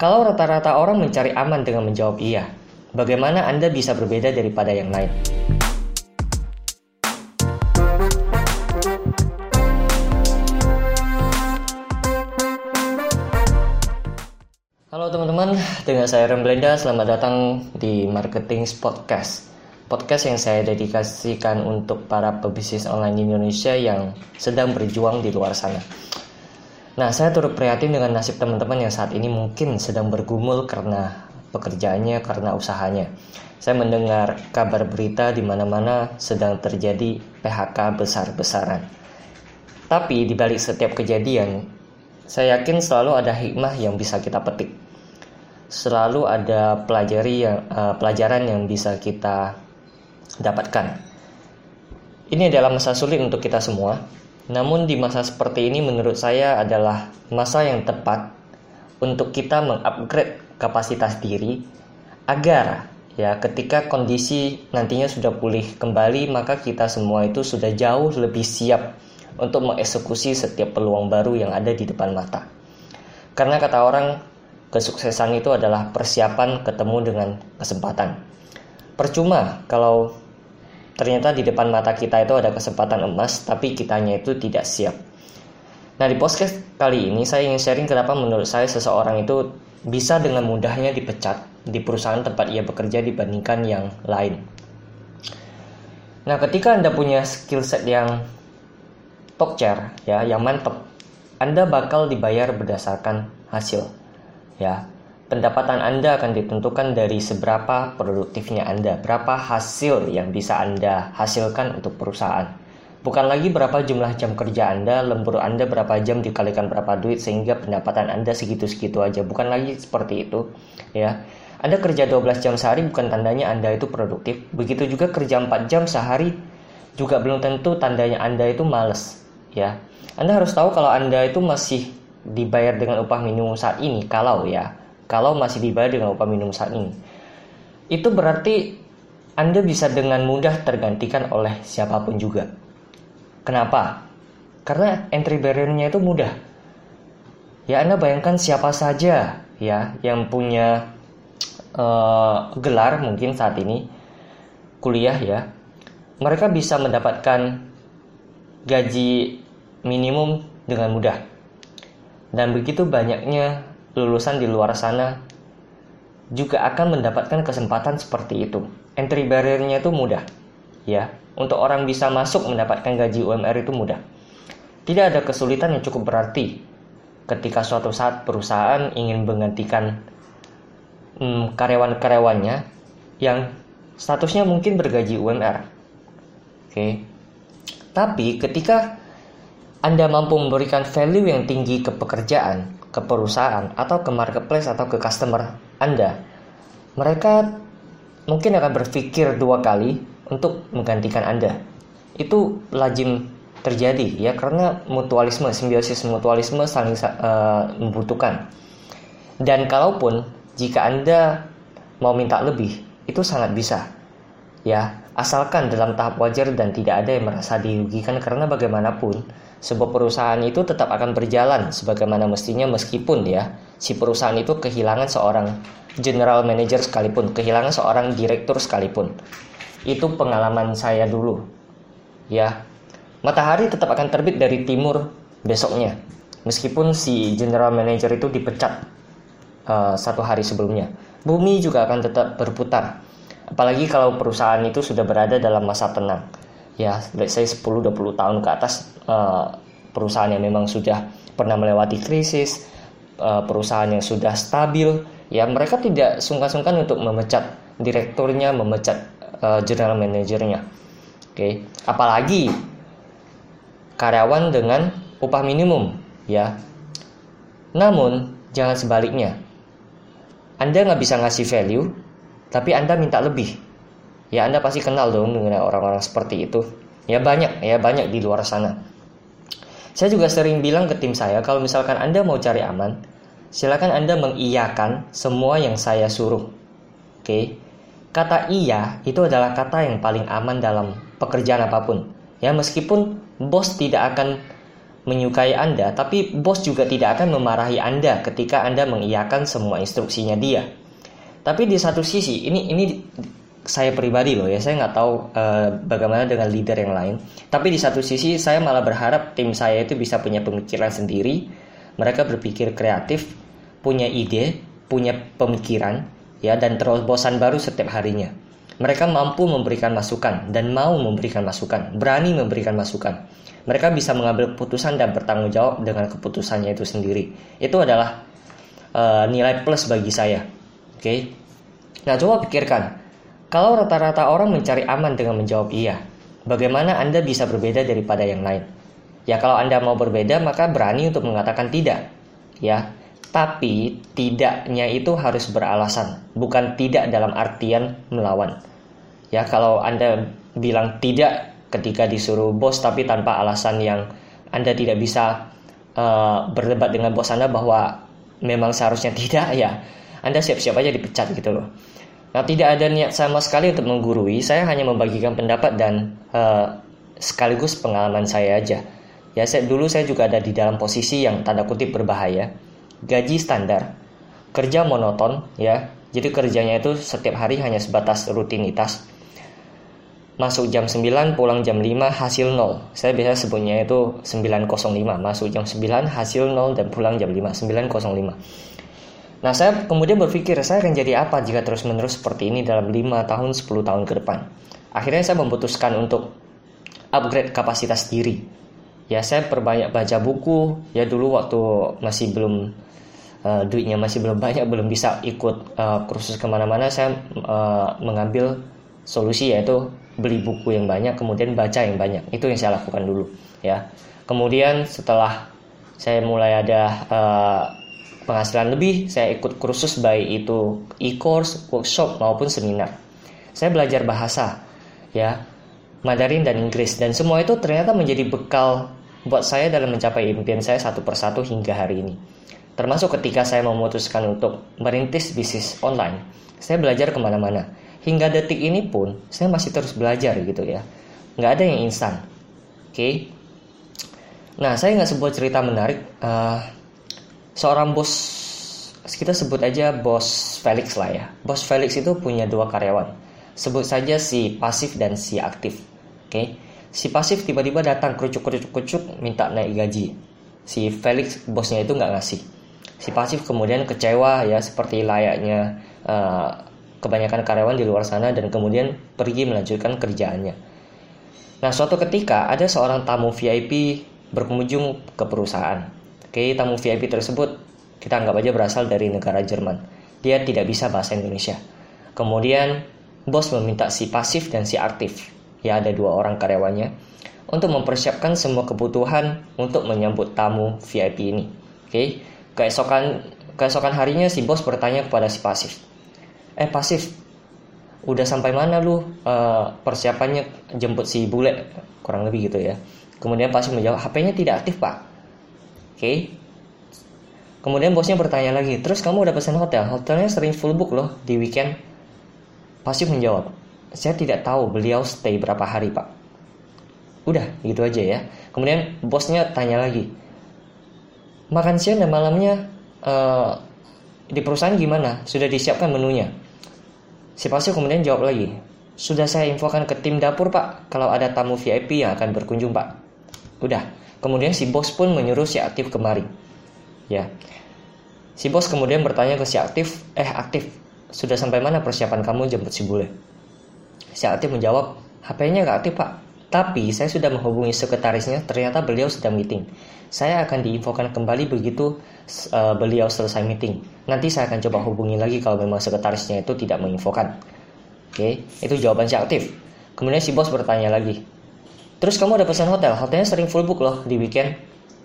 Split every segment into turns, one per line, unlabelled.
Kalau rata-rata orang mencari aman dengan menjawab iya, bagaimana Anda bisa berbeda daripada yang lain? Halo teman-teman, dengan saya Remblenda, selamat datang di Marketing Podcast. Podcast yang saya dedikasikan untuk para pebisnis online di Indonesia yang sedang berjuang di luar sana. Nah, saya turut prihatin dengan nasib teman-teman yang saat ini mungkin sedang bergumul karena pekerjaannya, karena usahanya. Saya mendengar kabar berita di mana-mana sedang terjadi PHK besar-besaran. Tapi di balik setiap kejadian, saya yakin selalu ada hikmah yang bisa kita petik. Selalu ada pelajari yang uh, pelajaran yang bisa kita dapatkan. Ini adalah masa sulit untuk kita semua, namun di masa seperti ini menurut saya adalah masa yang tepat untuk kita mengupgrade kapasitas diri agar ya ketika kondisi nantinya sudah pulih kembali maka kita semua itu sudah jauh lebih siap untuk mengeksekusi setiap peluang baru yang ada di depan mata. Karena kata orang kesuksesan itu adalah persiapan ketemu dengan kesempatan. Percuma kalau Ternyata di depan mata kita itu ada kesempatan emas, tapi kitanya itu tidak siap. Nah, di podcast kali ini saya ingin sharing kenapa menurut saya seseorang itu bisa dengan mudahnya dipecat di perusahaan tempat ia bekerja dibandingkan yang lain. Nah, ketika Anda punya skill set yang top chair, ya, yang mantap, Anda bakal dibayar berdasarkan hasil. Ya, pendapatan Anda akan ditentukan dari seberapa produktifnya Anda, berapa hasil yang bisa Anda hasilkan untuk perusahaan. Bukan lagi berapa jumlah jam kerja Anda, lembur Anda berapa jam dikalikan berapa duit sehingga pendapatan Anda segitu-segitu aja. Bukan lagi seperti itu, ya. Anda kerja 12 jam sehari bukan tandanya Anda itu produktif. Begitu juga kerja 4 jam sehari juga belum tentu tandanya Anda itu males, ya. Anda harus tahu kalau Anda itu masih dibayar dengan upah minimum saat ini kalau ya kalau masih dibayar dengan upah minimum saat ini. Itu berarti Anda bisa dengan mudah tergantikan oleh siapa pun juga. Kenapa? Karena entry barrier-nya itu mudah. Ya Anda bayangkan siapa saja ya yang punya uh, gelar mungkin saat ini kuliah ya. Mereka bisa mendapatkan gaji minimum dengan mudah. Dan begitu banyaknya lulusan di luar sana juga akan mendapatkan kesempatan seperti itu. Entry barrier-nya itu mudah. Ya, untuk orang bisa masuk mendapatkan gaji UMR itu mudah. Tidak ada kesulitan yang cukup berarti ketika suatu saat perusahaan ingin menggantikan hmm, karyawan-karyawannya yang statusnya mungkin bergaji UMR. Oke. Tapi ketika Anda mampu memberikan value yang tinggi ke pekerjaan, ke perusahaan atau ke marketplace atau ke customer Anda, mereka mungkin akan berpikir dua kali untuk menggantikan Anda. Itu lazim terjadi ya karena mutualisme, simbiosis mutualisme saling uh, membutuhkan. Dan kalaupun jika Anda mau minta lebih, itu sangat bisa. Ya, asalkan dalam tahap wajar dan tidak ada yang merasa dirugikan karena bagaimanapun sebuah perusahaan itu tetap akan berjalan sebagaimana mestinya meskipun ya si perusahaan itu kehilangan seorang general manager sekalipun, kehilangan seorang direktur sekalipun. Itu pengalaman saya dulu. Ya. Matahari tetap akan terbit dari timur besoknya. Meskipun si general manager itu dipecat uh, satu hari sebelumnya. Bumi juga akan tetap berputar. Apalagi kalau perusahaan itu sudah berada dalam masa tenang ya let's say 10-20 tahun ke atas uh, perusahaan yang memang sudah pernah melewati krisis uh, perusahaan yang sudah stabil ya mereka tidak sungkan-sungkan untuk memecat direkturnya memecat uh, general manajernya oke okay. apalagi karyawan dengan upah minimum ya. Namun jangan sebaliknya. Anda nggak bisa ngasih value tapi anda minta lebih ya Anda pasti kenal dong dengan orang-orang seperti itu. Ya banyak, ya banyak di luar sana. Saya juga sering bilang ke tim saya kalau misalkan Anda mau cari aman, silakan Anda mengiyakan semua yang saya suruh. Oke. Kata iya itu adalah kata yang paling aman dalam pekerjaan apa pun. Ya meskipun bos tidak akan menyukai Anda, tapi bos juga tidak akan memarahi Anda ketika Anda mengiyakan semua instruksinya dia. Tapi di satu sisi, ini ini saya pribadi loh ya, saya nggak tahu uh, bagaimana dengan leader yang lain. Tapi di satu sisi, saya malah berharap tim saya itu bisa punya pemikiran sendiri. Mereka berpikir kreatif, punya ide, punya pemikiran, ya dan terobosan baru setiap harinya. Mereka mampu memberikan masukan dan mau memberikan masukan, berani memberikan masukan. Mereka bisa mengambil keputusan dan bertanggung jawab dengan keputusannya itu sendiri. Itu adalah uh, nilai plus bagi saya. Oke. Okay? Nah, coba pikirkan. Kalau rata-rata orang mencari aman dengan menjawab iya, bagaimana Anda bisa berbeda daripada yang lain? Ya, kalau Anda mau berbeda, maka berani untuk mengatakan tidak. Ya, tapi tidaknya itu harus beralasan, bukan tidak dalam artian melawan. Ya, kalau Anda bilang tidak ketika disuruh bos tapi tanpa alasan yang Anda tidak bisa uh, berdebat dengan bos Anda bahwa memang seharusnya tidak ya, Anda siap-siap aja dipecat gitu loh. Nah, tidak ada niat sama sekali untuk menggurui, saya hanya membagikan pendapat dan uh, sekaligus pengalaman saya aja. Ya, saya, dulu saya juga ada di dalam posisi yang tanda kutip berbahaya. Gaji standar, kerja monoton, ya. Jadi kerjanya itu setiap hari hanya sebatas rutinitas masuk jam 9, pulang jam 5, hasil 0. Saya biasa sebutnya itu 905, masuk jam 9, hasil 0, dan pulang jam 5, 905. Nah, saya kemudian berpikir, saya akan jadi apa jika terus-menerus seperti ini dalam 5 tahun, 10 tahun ke depan. Akhirnya saya memutuskan untuk upgrade kapasitas diri. Ya, saya perbanyak baca buku. Ya, dulu waktu masih belum uh, duitnya masih belum banyak, belum bisa ikut uh, kursus ke mana-mana, saya uh, mengambil solusi yaitu beli buku yang banyak kemudian baca yang banyak itu yang saya lakukan dulu ya kemudian setelah saya mulai ada uh, penghasilan lebih saya ikut kursus baik itu e-course workshop maupun seminar. Saya belajar bahasa ya Mandarin dan Inggris. Dan semua itu ternyata menjadi bekal buat saya dalam mencapai impian saya satu persatu hingga hari ini. Termasuk ketika saya memutuskan untuk merintis bisnis online. Saya belajar ke mana-mana. Hingga detik ini pun saya masih terus belajar gitu ya. Nggak ada yang instan. Oke? Okay? nah saya nggak sebuah cerita menarik uh, seorang bos kita sebut aja bos Felix lah ya bos Felix itu punya dua karyawan sebut saja si pasif dan si aktif oke okay? si pasif tiba-tiba datang kerucuk kerucuk kerucuk minta naik gaji si Felix bosnya itu nggak ngasih si pasif kemudian kecewa ya seperti layaknya uh, kebanyakan karyawan di luar sana dan kemudian pergi melanjutkan kerjaannya. Nah, suatu ketika ada seorang tamu VIP berkunjung ke perusahaan. Oke, tamu VIP tersebut kita anggap aja berasal dari negara Jerman. Dia tidak bisa bahasa Indonesia. Kemudian bos meminta si pasif dan si aktif, ya ada dua orang karyawannya, untuk mempersiapkan semua kebutuhan untuk menyambut tamu VIP ini. Oke, keesokan keesokan harinya si bos bertanya kepada si pasif, eh pasif udah sampai mana lu uh, persiapannya jemput si bule kurang lebih gitu ya kemudian pasif menjawab HP-nya tidak aktif pak okay. kemudian bosnya bertanya lagi terus kamu udah pesan hotel hotelnya sering full book loh di weekend pasif menjawab saya tidak tahu beliau stay berapa hari pak udah gitu aja ya kemudian bosnya tanya lagi makan siang dan malamnya uh, di perusahaan gimana? Sudah disiapkan menunya? Si pasif kemudian jawab lagi, sudah saya infokan ke tim dapur pak, kalau ada tamu VIP yang akan berkunjung pak. Udah, kemudian si bos pun menyuruh si aktif kemari. Ya, si bos kemudian bertanya ke si aktif, eh aktif, sudah sampai mana persiapan kamu jemput si bule? Si aktif menjawab, HP-nya gak aktif pak, tapi saya sudah menghubungi sekretarisnya, ternyata beliau sedang meeting. Saya akan diinfokan kembali begitu uh, beliau selesai meeting. Nanti saya akan coba hubungi lagi kalau memang sekretarisnya itu tidak menginfokan. Oke, itu jawaban si aktif. Kemudian si bos bertanya lagi. Terus kamu ada pesan hotel? Hotelnya sering full book loh di weekend.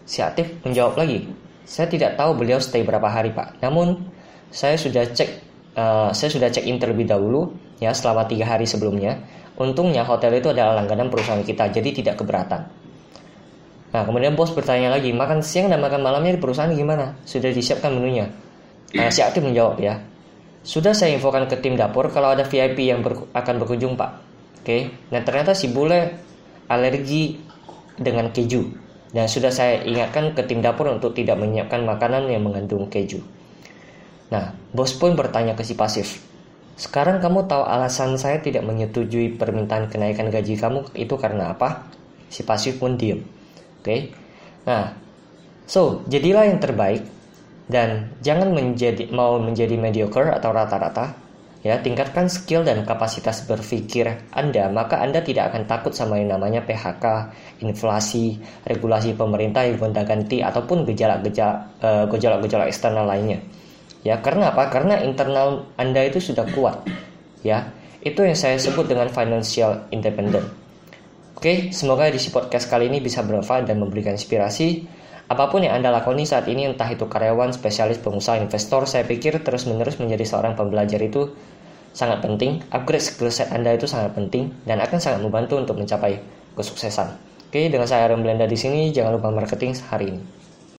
Si aktif menjawab lagi. Saya tidak tahu beliau stay berapa hari pak. Namun saya sudah cek, uh, saya sudah cek in terlebih dahulu ya selama tiga hari sebelumnya. Untungnya hotel itu adalah langganan perusahaan kita, jadi tidak keberatan. Nah, kemudian bos bertanya lagi, makan siang dan makan malamnya di perusahaan gimana? Sudah disiapkan menunya? Nah, si aktif menjawab ya. Sudah saya infokan ke tim dapur kalau ada VIP yang ber akan berkunjung, Pak. Oke. Okay? Nah, ternyata si bule alergi dengan keju. Dan sudah saya ingatkan ke tim dapur untuk tidak menyiapkan makanan yang mengandung keju. Nah, bos pun bertanya ke si pasif, sekarang kamu tahu alasan saya tidak menyetujui permintaan kenaikan gaji kamu itu karena apa? Si pasif pun diem. Oke. Okay? Nah, so jadilah yang terbaik dan jangan menjadi mau menjadi mediocre atau rata-rata. Ya, tingkatkan skill dan kapasitas berpikir Anda, maka Anda tidak akan takut sama yang namanya PHK, inflasi, regulasi pemerintah yang gonta-ganti ataupun gejala-gejala uh, gejala-gejala eksternal lainnya. Ya, karena apa? Karena internal Anda itu sudah kuat. Ya, itu yang saya sebut dengan financial independent. Oke, semoga edisi podcast kali ini bisa bermanfaat dan memberikan inspirasi. Apa pun yang Anda lakoni saat ini, entah itu karyawan, spesialis, pengusaha, investor, saya pikir terus-menerus menjadi seorang pembelajar itu sangat penting. Upgrade skill set Anda itu sangat penting dan akan sangat membantu untuk mencapai kesuksesan. Oke, dengan saya Aaron Belanda di sini, jangan lupa marketing hari ini.